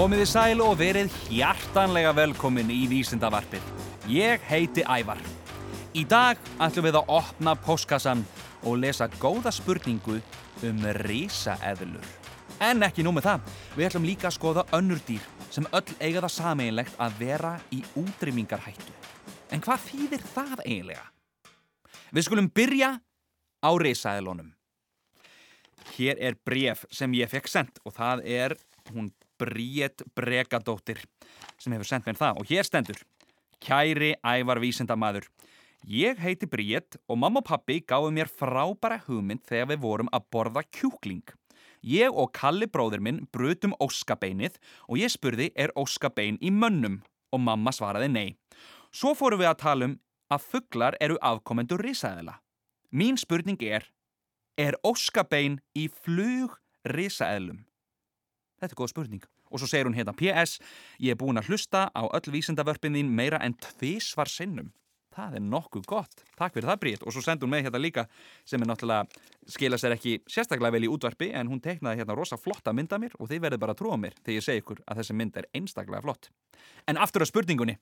Komiði sæl og verið hjartanlega velkomin í Vísindavarpið. Ég heiti Ævar. Í dag ætlum við að opna postkassan og lesa góða spurningu um risaeðlur. En ekki nú með það, við ætlum líka að skoða önnur dýr sem öll eiga það sameinlegt að vera í útrýmingarhættu. En hvað þýðir það eiginlega? Við skulum byrja á risaeðlunum. Hér er bref sem ég fekk sendt og það er hún Bríett Bregadóttir sem hefur sendt mér það og hér stendur Kæri ævar vísindamadur Ég heiti Bríett og mamma og pappi gáðu mér frábæra hugmynd þegar við vorum að borða kjúkling. Ég og Kalli bróður minn brutum óskabeinið og ég spurði er óskabein í mönnum og mamma svaraði nei. Svo fórum við að tala um að fugglar eru afkomendur risaðila. Mín spurning er, er óskabein í flug risaðilum? Þetta er góð spurning. Og svo segir hún hérna PS, ég er búin að hlusta á öll vísindavörpin þín meira en tvísvar sinnum. Það er nokkuð gott. Takk fyrir það Bríð. Og svo sendur hún með hérna líka sem er náttúrulega skila sér ekki sérstaklega vel í útvarpi en hún teiknaði hérna rosa flotta mynd af mér og þið verður bara að trúa mér þegar ég segi ykkur að þessi mynd er einstaklega flott. En aftur á spurningunni.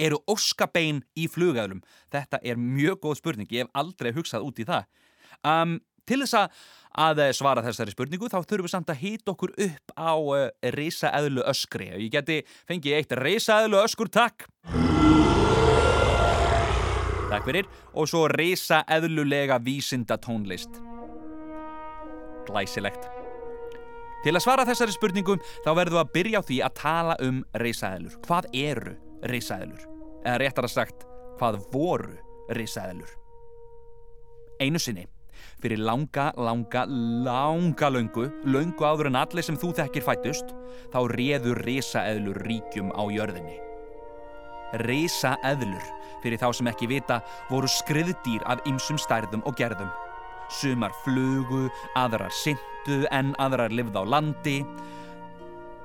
Eru óskabein í flugæðlum? Þetta er mjög góð spurning. Ég hef aldrei hugsað út í það. Um, til þess að svara þessari spurningu þá þurfum við samt að hýta okkur upp á uh, risaæðlu öskri. Ég geti fengið eitt risaæðlu öskur takk. Takk fyrir. Og svo risa eðlulega vísinda tónlist. Glæsilegt. Til að svara þessari spurningum þá verðum við að byrja á því að tala um risaeðlur. Hvað eru risaeðlur? Eða réttar að sagt, hvað voru risaeðlur? Einu sinni, fyrir langa, langa, langa löngu, löngu áður en allir sem þú þekkir fættust, þá réður risaeðlur ríkjum á jörðinni. Risaeðlur, fyrir þá sem ekki vita, voru skriðdýr af ymsum stærðum og gerðum. Sumar flugu, aðrar syndu en aðrar livð á landi.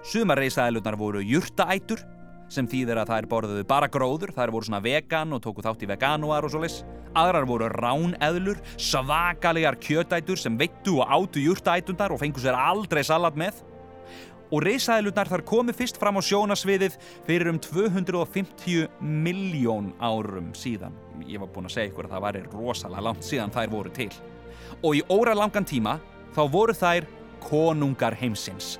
Sumar risaeðlunar voru jurtaætur, sem þýðir að þær borðuðu bara gróður, þær voru svona vegan og tóku þátt í veganúar og svoleis. Aðrar voru ráneðlur, svakalegar kjötætur sem veittu og átu jurtaætundar og fengu sér aldrei salat með. Og risaðilurnar þar komi fyrst fram á sjónasviðið fyrir um 250 miljón árum síðan. Ég var búinn að segja ykkur að það væri rosalega langt síðan þær voru til. Og í óra langan tíma þá voru þær konungar heimsins.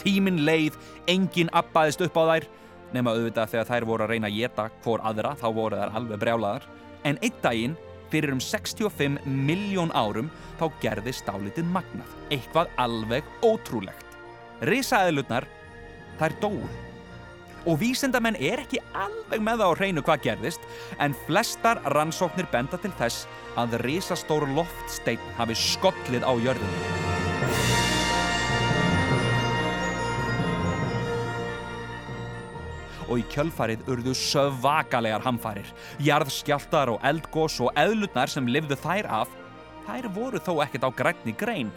Tímin leið, enginn abbaðist upp á þær, nema auðvitað þegar þær voru að reyna að geta hvor aðra, þá voru þær alveg brjálaðar. En einn daginn, fyrir um 65 miljón árum, þá gerði stálitið magnað. Eitthvað alveg ótrúlegt. Risaðilutnar, þær dóu. Og vísindamenn er ekki alveg með það á hreinu hvað gerðist, en flestar rannsóknir benda til þess að risastór loftsteinn hafi skollið á jörðinu. Og í kjölfarið urðu svakalegar hamfarir, jarðskjáltar og eldgós og eðlutnar sem livðu þær af, þær voru þó ekkert á grænni grein.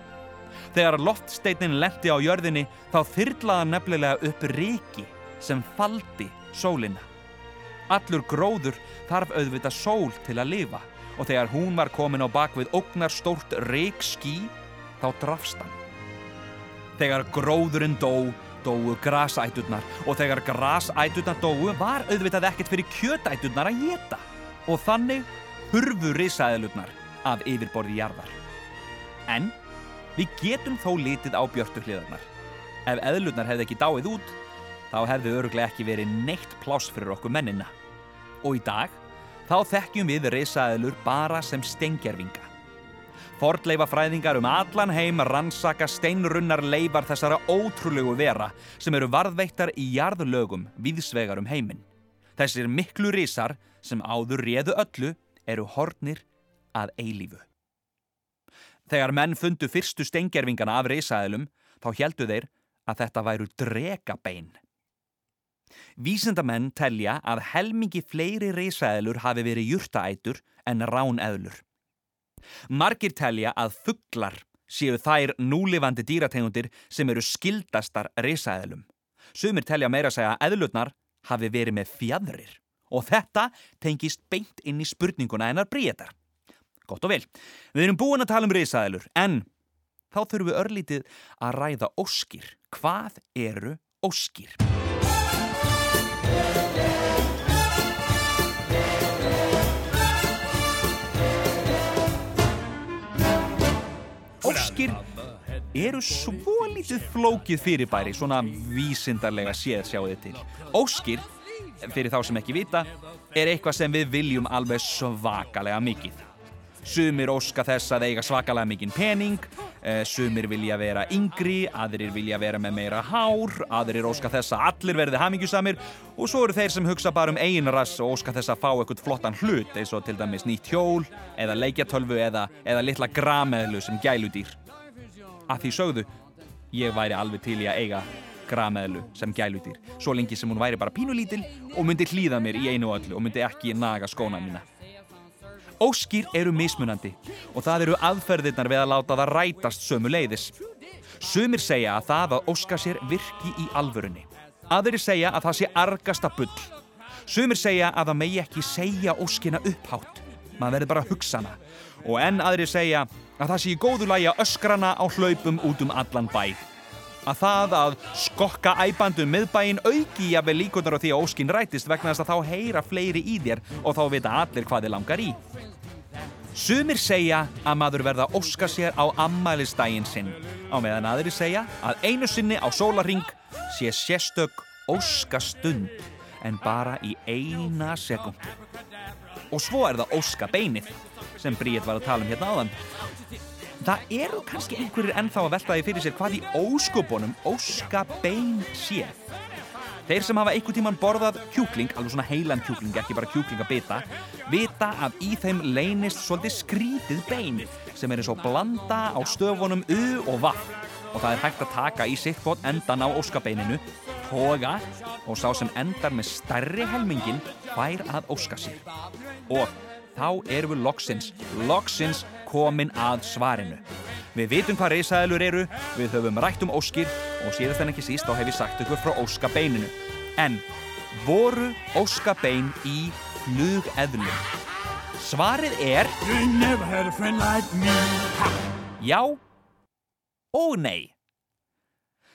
Þegar loftsteinin lendi á jörðinni þá þyrlaða nefnilega upp ríki sem faldi sólina. Allur gróður þarf auðvita sól til að lifa og þegar hún var komin á bakvið ógnar stórt ríkskí þá drafst hann. Þegar gróðurinn dó, dóu grasæturnar og þegar grasæturnar dóu var auðvitað ekkert fyrir kjötæturnar að geta og þannig hurfu risaðilurnar af yfirborði jarðar. En Við getum þó litið á björtu hliðarnar. Ef eðlurnar hefði ekki dáið út, þá hefði öruglega ekki verið neitt pláss fyrir okkur mennina. Og í dag, þá þekkjum við risaeðlur bara sem steingerfinga. Fordleifa fræðingar um allan heim rannsaka steinrunnar leifar þessara ótrúlegu vera sem eru varðveittar í jarðlögum viðsvegar um heiminn. Þessir miklu risar sem áður réðu öllu eru hornir að eilífu. Þegar menn fundu fyrstu steingerfingana af risaðilum þá heldu þeir að þetta væru drekabein. Vísindamenn telja að helmingi fleiri risaðilur hafi verið jurtaætur en ráneðlur. Margir telja að fugglar séu þær núlifandi dýrategundir sem eru skildastar risaðilum. Sumir telja meira að segja að eðlutnar hafi verið með fjadrir og þetta tengist beint inn í spurninguna hennar bríetar. Gott og vel. Við erum búin að tala um risaðilur, en þá þurfum við örlítið að ræða óskir. Hvað eru. Óskir eru svo lítið flókið fyrirbæri, svona vísindarlega séð sjáu þið til. Óskir, fyrir þá sem ekki vita, er eitthvað sem við viljum alveg svakalega mikið. Sumir óska þess að eiga svakalega mikinn pening, eh, sumir vilja vera yngri, aðrir vilja vera með meira hár, aðrir óska þess að allir verði hamingjusamir og svo eru þeir sem hugsa bara um eigin rass og óska þess að fá eitthvað flottan hlut eins og til dæmis nýtt hjól eða leikjatölvu eða, eða litla grameðlu sem gæludýr. Að því sögðu, ég væri alveg til í að eiga grameðlu sem gæludýr, svo lengi sem hún væri bara pínulítil og myndi hlýða mér í einu öllu og myndi ekki naga skóna mína. Óskýr eru mismunandi og það eru aðferðirnar við að láta það rætast sömu leiðis. Sumir segja að það að óska sér virki í alvörunni. Aðrir segja að það sé argasta bull. Sumir segja að það megi ekki segja óskina upphátt. Maður verður bara að hugsa hana. Og enn aðrir segja að það sé í góðu lagi að öskrana á hlaupum út um allan bæ. Að það að skokka æbandum miðbæin auki jafnvel líkunar á því að óskin rætist vegna þess að þá heyra fleiri í þér og þá vita allir hvað þið langar í. Sumir segja að maður verða að óska sér á ammælistægin sinn á meðan aðri segja að einu sinni á sólaring sé sérstök óskastund en bara í eina sekund. Og svo er það óska beinið sem Bríett var að tala um hérna áðan. Það eru kannski einhverjir ennþá að veltaði fyrir sér hvað í óskupunum óska bein sé. Þeir sem hafa einhver tíman borðað kjúkling, alveg svona heilan kjúkling, ekki bara kjúkling að bita, vita að í þeim leynist svolítið skrítið bein sem er eins og blanda á stöfunum U og vaff og það er hægt að taka í sitt bót endan á óskabeininu, toga og sá sem endar með starri helmingin fær að óska sér. Og þá erum við loksins, loksins komin að svarinu. Við vitum hvað reysaðilur eru, við höfum rætt um óskir og síðast en ekki síst þá hef ég sagt ykkur frá óskabeininu. En voru óskabein í flugeðlum? Svarið er like já og nei.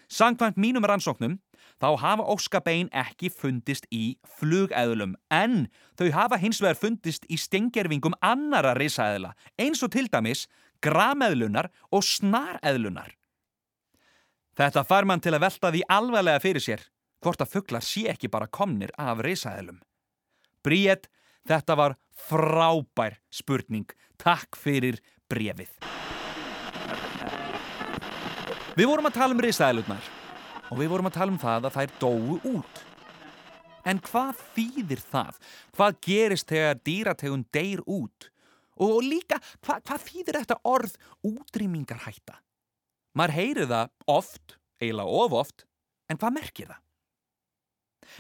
Sangkvæmt mínum rannsóknum þá hafa óskabein ekki fundist í flugeðlum en þau hafa hins vegar fundist í stengerfingum annara reysaðila eins og til dæmis grameðlunar og snareðlunar. Þetta fær mann til að velta því alveglega fyrir sér hvort að fugglar sé ekki bara komnir af reysaðilum. Bríett, þetta var frábær spurning. Takk fyrir brefið. Við vorum að tala um reysaðilurnar og við vorum að tala um það að þær dóu út. En hvað þýðir það? Hvað gerist þegar dýrategun deyr út? Og líka, hva, hvað þýðir þetta orð útrýmingarhætta? Maður heyrir það oft, eiginlega of oft, en hvað merkir það?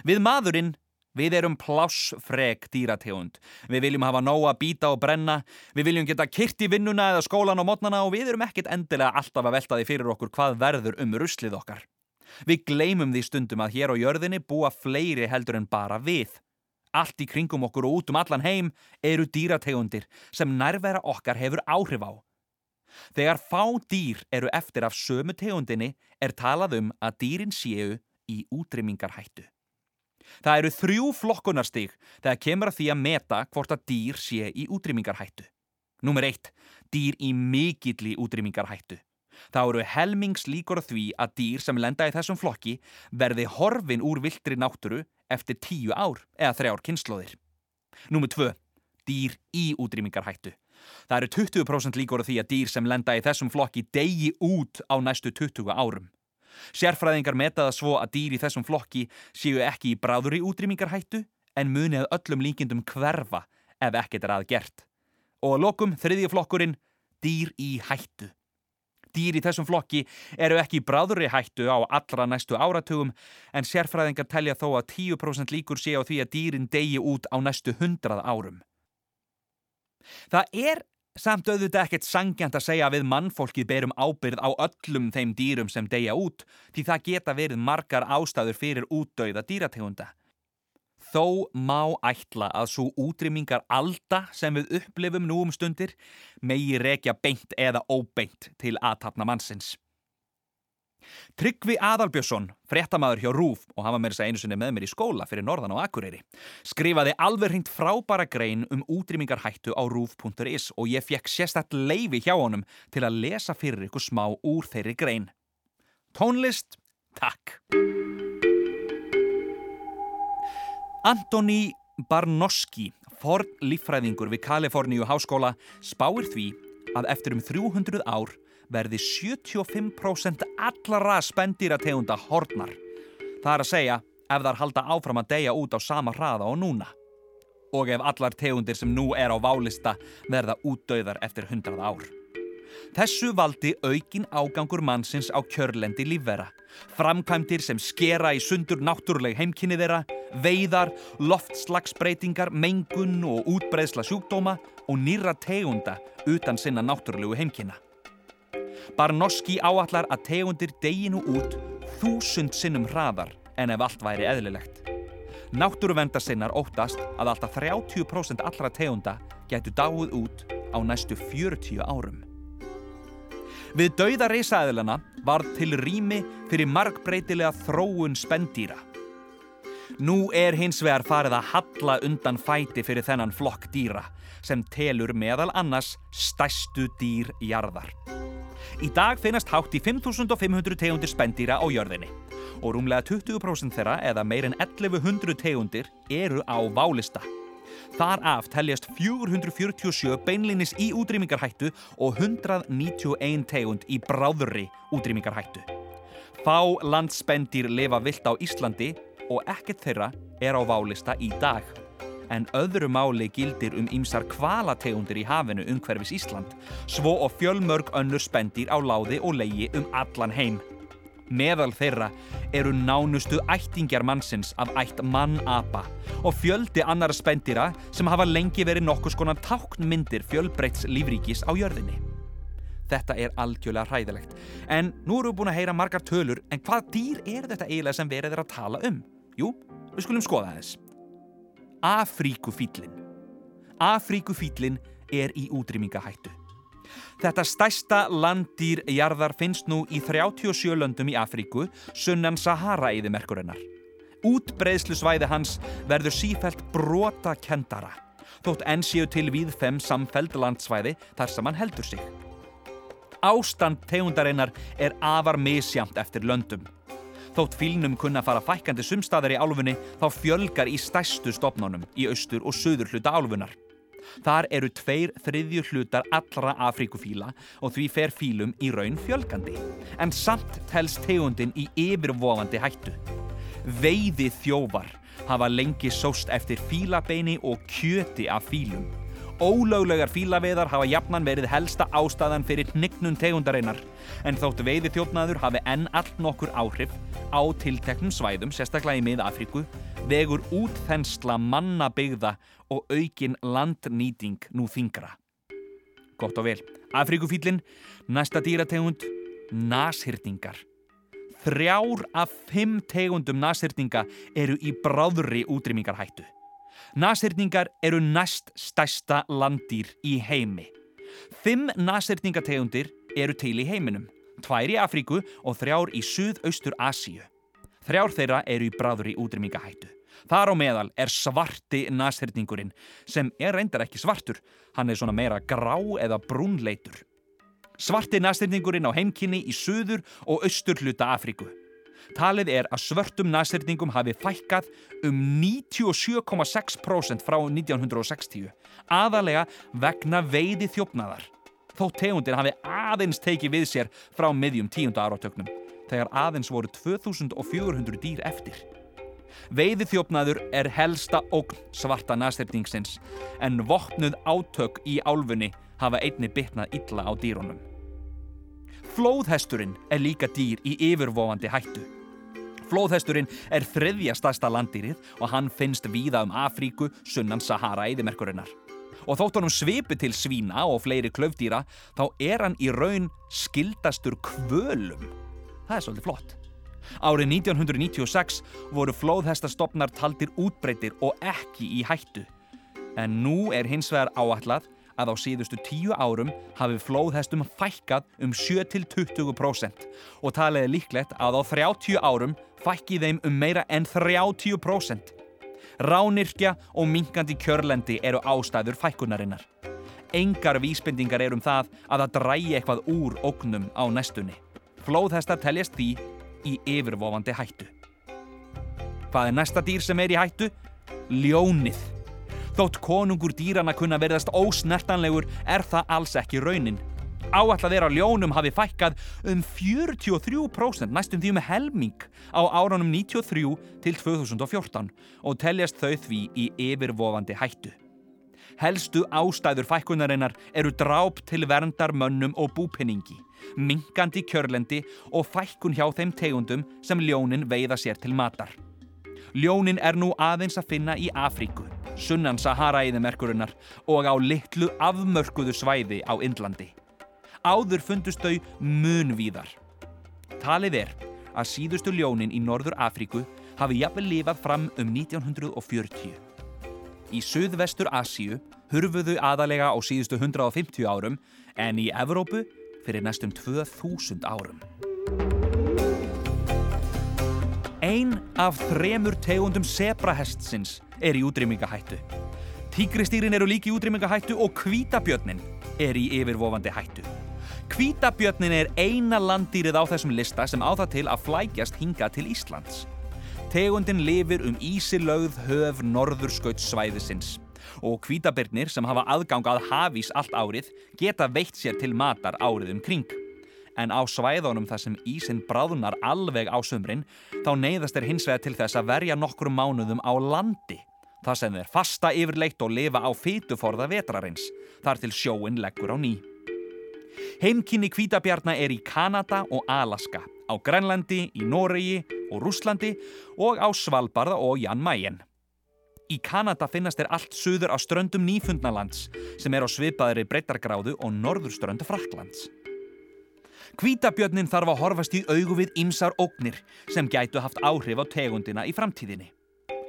Við maðurinn, við erum plássfreg dýrategund. Við viljum hafa nóg að býta og brenna, við viljum geta kyrt í vinnuna eða skólan og mótnana og við erum ekkit endilega alltaf að velta því fyrir okkur hvað verður um ruslið okkar. Við gleymum því stundum að hér á jörðinni búa fleiri heldur en bara við. Allt í kringum okkur og út um allan heim eru dýrategundir sem nærvera okkar hefur áhrif á. Þegar fá dýr eru eftir af sömu tegundinni er talað um að dýrin séu í útrymmingarhættu. Það eru þrjú flokkunarstig þegar kemur að því að meta hvort að dýr sé í útrymmingarhættu. Númer eitt, dýr í mikill í útrymmingarhættu. Þá eru helmings líkur á því að dýr sem lenda í þessum flokki verði horfin úr viltri nátturu eftir tíu ár eða þrjár kynnslóðir. Númið tvö, dýr í útrýmingarhættu. Það eru 20% líkur á því að dýr sem lenda í þessum flokki degi út á næstu 20 árum. Sérfræðingar metaða svo að dýr í þessum flokki séu ekki í bráður í útrýmingarhættu en munið öllum líkindum hverfa ef ekkert er aðgert. Og að lokum þriðji flokkurinn, dýr í hættu. Dýr í þessum flokki eru ekki bráðurri hættu á allra næstu áratugum en sérfræðingar telja þó að 10% líkur sé á því að dýrin degi út á næstu 100 árum. Það er samt auðvitað ekkert sangjant að segja að við mannfólkið berum ábyrð á öllum þeim dýrum sem degja út því það geta verið margar ástæður fyrir útdauða dýrategunda. Þó má ætla að svo útrymmingar alda sem við upplifum nú um stundir megi rekja beint eða óbeint til aðtapna mannsins. Tryggvi Adalbjörnsson, fréttamaður hjá RÚF og hafa mér þess að einu sinni með mér í skóla fyrir Norðan og Akureyri, skrifaði alveg hringt frábæra grein um útrýmingarhættu á RÚF.is og ég fekk sérstætt leifi hjá honum til að lesa fyrir ykkur smá úr þeirri grein. Tónlist, takk. Antoni Barnoski, forn líffræðingur við Kaliforníu háskóla, spáir því að eftir um 300 ár verði 75% allara spendýrategunda hornar. Það er að segja ef þar halda áfram að deyja út á sama hraða og núna. Og ef allar tegundir sem nú er á válista verða útdauðar eftir 100 ár. Þessu valdi aukin ágangur mannsins á kjörlendi lífvera. Framkvæmdir sem skera í sundur náttúruleg heimkynni þeirra, veiðar, loftslagsbreytingar, mengun og útbreðsla sjúkdóma og nýra tegunda utan sinna náttúrulegu heimkynna. Barnoski áallar að tegundir deginu út þúsund sinnum hraðar en ef allt væri eðlilegt. Náttúruvendarsinnar óttast að alltaf 30% allra tegunda getur dáið út á næstu 40 árum. Við dauða reysaðilana var til rými fyrir margbreytilega þróun spendýra. Nú er hins vegar farið að halla undan fæti fyrir þennan flokk dýra sem telur meðal annars stæstu dýr jarðar. Í dag finnast hátt í 5500 tegundir spendýra á jörðinni og rúmlega 20% þeirra eða meirinn 1100 tegundir eru á válista. Þar af teljast 447 beinlinis í útrýmingarhættu og 191 tegund í bráðurri útrýmingarhættu. Fá landspendir lifa vilt á Íslandi og ekkert þeirra er á válista í dag. En öðru máli gildir um ýmsar kvalategundir í hafinu umhverfis Ísland, svo og fjölmörg önnur spendir á láði og leigi um allan heim. Meðal þeirra eru nánustu ættingjar mannsins af ætt mann-apa og fjöldi annar spendira sem hafa lengi verið nokkus konar táknmyndir fjölbreyts lífríkis á jörðinni. Þetta er algjörlega hræðilegt. En nú erum við búin að heyra margar tölur, en hvað dýr er þetta eiginlega sem verið er að tala um? Jú, við skulum skoða þess. Afríkufýllin. Afríkufýllin er í útrýmingahættu. Þetta stærsta landdýr jarðar finnst nú í 37 löndum í Afríku, sunnan Sahara-íðimerkurinnar. Útbreiðslusvæði hans verður sífælt brota kendara, þótt enn séu til við fem samfeld landsvæði þar sem hann heldur sig. Ástand tegundarinnar er afar misjamt eftir löndum. Þótt fílnum kunna fara fækandi sumstaðar í álfunni þá fjölgar í stærstu stopnánum í austur og söður hluta álfunar. Þar eru tveir þriðju hlutar allra Afríkufíla og því fer fílum í raun fjölgandi. En samt telst tegundin í yfirvofandi hættu. Veiði þjófar hafa lengi sóst eftir fílabeini og kjöti af fílum. Ólöglegar fílaveðar hafa jafnan verið helsta ástæðan fyrir hnygnun tegundarinnar en þótt veiði þjófnaður hafi enn all nokkur áhrif á tilteknum svæðum, sérstaklega í miða Afríku, vegur út þensla mannabyggða og aukin landnýting nú þingra. Gott og vel. Afríkufílin, næsta dýrategund, nashyrningar. Þrjár af fimm tegundum nashyrninga eru í bráðri útrýmingarhættu. Nashyrningar eru næst stærsta landýr í heimi. Fimm nashyrningategundir eru til í heiminum. Tvær í Afríku og þrjár í Suðaustur Asíu. Þrjár þeirra eru í bráðri útrýmingahættu. Þar á meðal er svarti nashyrningurinn sem er reyndar ekki svartur. Hann er svona meira grá eða brúnleitur. Svarti nashyrningurinn á heimkynni í Suður og Austur hluta Afríku. Talið er að svörtum nashyrningum hafi fækkað um 97,6% frá 1960, aðalega vegna veiði þjófnaðar. Þó tegundin hafi aðeins tekið við sér frá miðjum tíunda áratöknum, þegar aðeins voru 2400 dýr eftir. Veiði þjófnaður er helsta ógn svarta nashyrningsins, en vopnuð átök í álfunni hafa einni bitnað illa á dýrunum. Flóðhesturinn er líka dýr í yfirvofandi hættu. Flóðhesturinn er þriðja stærsta landýrið og hann finnst víða um Afríku, sunnan Sahara eðimerkurinnar. Og þótt honum svipi til svína og fleiri klöfdýra, þá er hann í raun skildastur kvölum. Það er svolítið flott. Árið 1996 voru flóðhestastofnar taldir útbreytir og ekki í hættu. En nú er hins vegar áallat að á síðustu tíu árum hafi flóðhestum fækkað um 7-20% og taliði líklegt að á 30 árum fækki þeim um meira en 30%. Ránirkja og minkandi kjörlendi eru ástæður fækkunarinnar. Engar vísbendingar er um það að það drægi eitthvað úr ógnum á nestunni. Flóðhestar teljast því í yfirvofandi hættu. Hvað er næsta dýr sem er í hættu? Ljónið. Þótt konungur dýrana kunna verðast ósnertanlegur er það alls ekki raunin. Áallat er að ljónum hafi fækkað um 43% næstum því um helming á árunum 93 til 2014 og teljast þau því í yfirvofandi hættu. Helstu ástæður fækkunarinnar eru dráp til verndar mönnum og búpenningi, minkandi kjörlendi og fækkun hjá þeim tegundum sem ljónin veiða sér til matar. Ljónin er nú aðeins að finna í Afríku, sunnan Sahara-íðimerkurinnar og á litlu afmörkuðu svæði á Indlandi. Áður fundust þau munvíðar. Talið er að síðustu ljónin í Norður Afríku hafi jafnvel lifað fram um 1940. Í Suðvestur Asíu hurfuðu aðalega á síðustu 150 árum en í Evrópu fyrir næstum 2000 árum. Einn af þremur tegundum sebrahestsins er í útrýmingahættu. Tígristýrin eru líki í útrýmingahættu og kvítabjörnin er í yfirvofandi hættu. Kvítabjörnin er eina landýrið á þessum lista sem á það til að flækjast hinga til Íslands. Tegundin lifir um ísilögð höf norðurskautsvæðisins og kvítabirnir sem hafa aðgang að hafís allt árið geta veitt sér til matar árið um kring. En á svæðunum þar sem ísinn bráðunar alveg á sömrin þá neyðast er hins vegar til þess að verja nokkur mánuðum á landi. Það sem er fasta yfirleitt og lifa á fytuforða vetrarins, þar til sjóin leggur á ný. Heimkynni kvítabjarna er í Kanada og Alaska, á Grænlandi, í Noregi og Rúslandi og á Svalbarða og Jan Mayen. Í Kanada finnast þeir allt suður á ströndum Nýfundnalands sem er á svipaðri breytargráðu og norðurströndu Fraklands. Kvítabjörnin þarf að horfast í augu við ymsar ógnir sem gætu haft áhrif á tegundina í framtíðinni.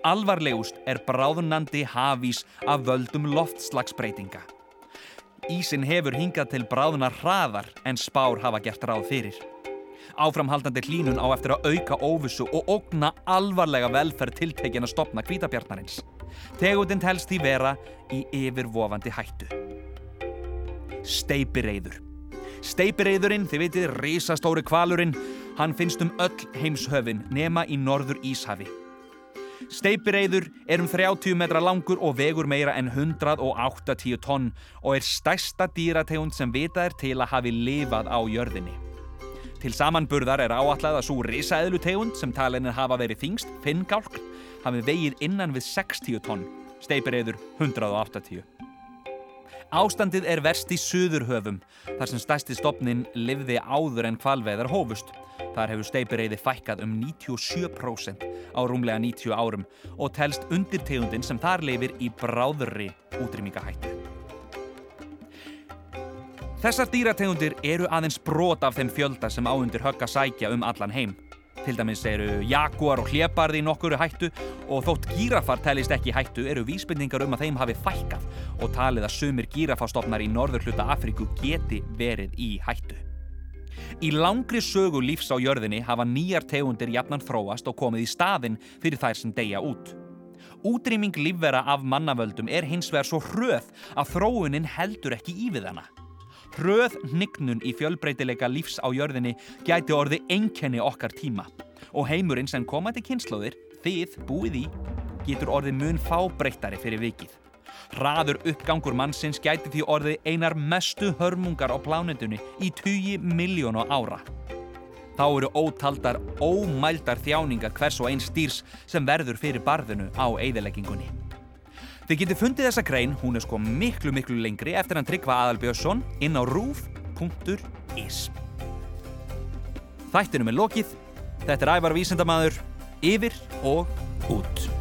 Alvarlegust er bráðunandi hafís af völdum loftslagsbreytinga. Ísin hefur hingað til bráðunar hraðar en spár hafa gert ráð fyrir. Áframhaldandi hlínun á eftir að auka óvissu og ógna alvarlega velferð tiltekin að stopna kvítabjarnarins. Tegundin telst því vera í yfirvofandi hættu. Steipireiður. Steipireiðurinn, þið veitir, risastóri kvalurinn, hann finnst um öll heimshöfin nema í norður Íshafi. Steipireiður er um 30 metra langur og vegur meira en 180 tonn og er stærsta dýrategund sem vitað er til að hafi lifað á jörðinni. Til samanburðar er áallega svo risaeðlutegund sem talinir hafa verið þingst, finngálk, hafi vegið innan við 60 tonn, steipireiður 180. Ástandið er verst í Suðurhöfum, þar sem stærsti stopnin livði áður en kvalveðar hófust. Þar hefur steipireiði fækkað um 97% á rúmlega 90 árum og telst undir tegundin sem þar lifir í bráðurri útrýmingahættu. Þessar dýrategundir eru aðeins brot af þeim fjölda sem áundir högg að sækja um allan heim. Til dæmis eru jaguar og hleparði í nokkuru hættu og þótt gírafar telist ekki hættu eru vísbendingar um að þeim hafi fækkað og talið að sumir gírafastofnar í norður hluta Afríku geti verið í hættu. Í langri sögu lífs á jörðinni hafa nýjar tegundir jafnan þróast og komið í staðinn fyrir þær sem deyja út. Útrýming lífvera af mannavöldum er hins vegar svo hröð að þróunin heldur ekki í við hana. Hröð hnignun í fjölbreytileika lífs á jörðinni gæti orði einkenni okkar tíma og heimurinn sem komandi kynnslóðir, þið búið í, getur orði mun fábreyttari fyrir vikið. Hraður uppgangur mannsins gæti því orði einar mestu hörmungar á plánendunni í 20 miljónu ára. Þá eru ótaldar, ómældar þjáningar hvers og einn stýrs sem verður fyrir barðinu á eigðileggingunni. Þið getið fundið þessa grein, hún er sko miklu miklu lengri eftir hann Tryggva Aðalbjörnsson inn á rúf.is Þættinum er lokið, þetta er ævar vísendamadur, yfir og út.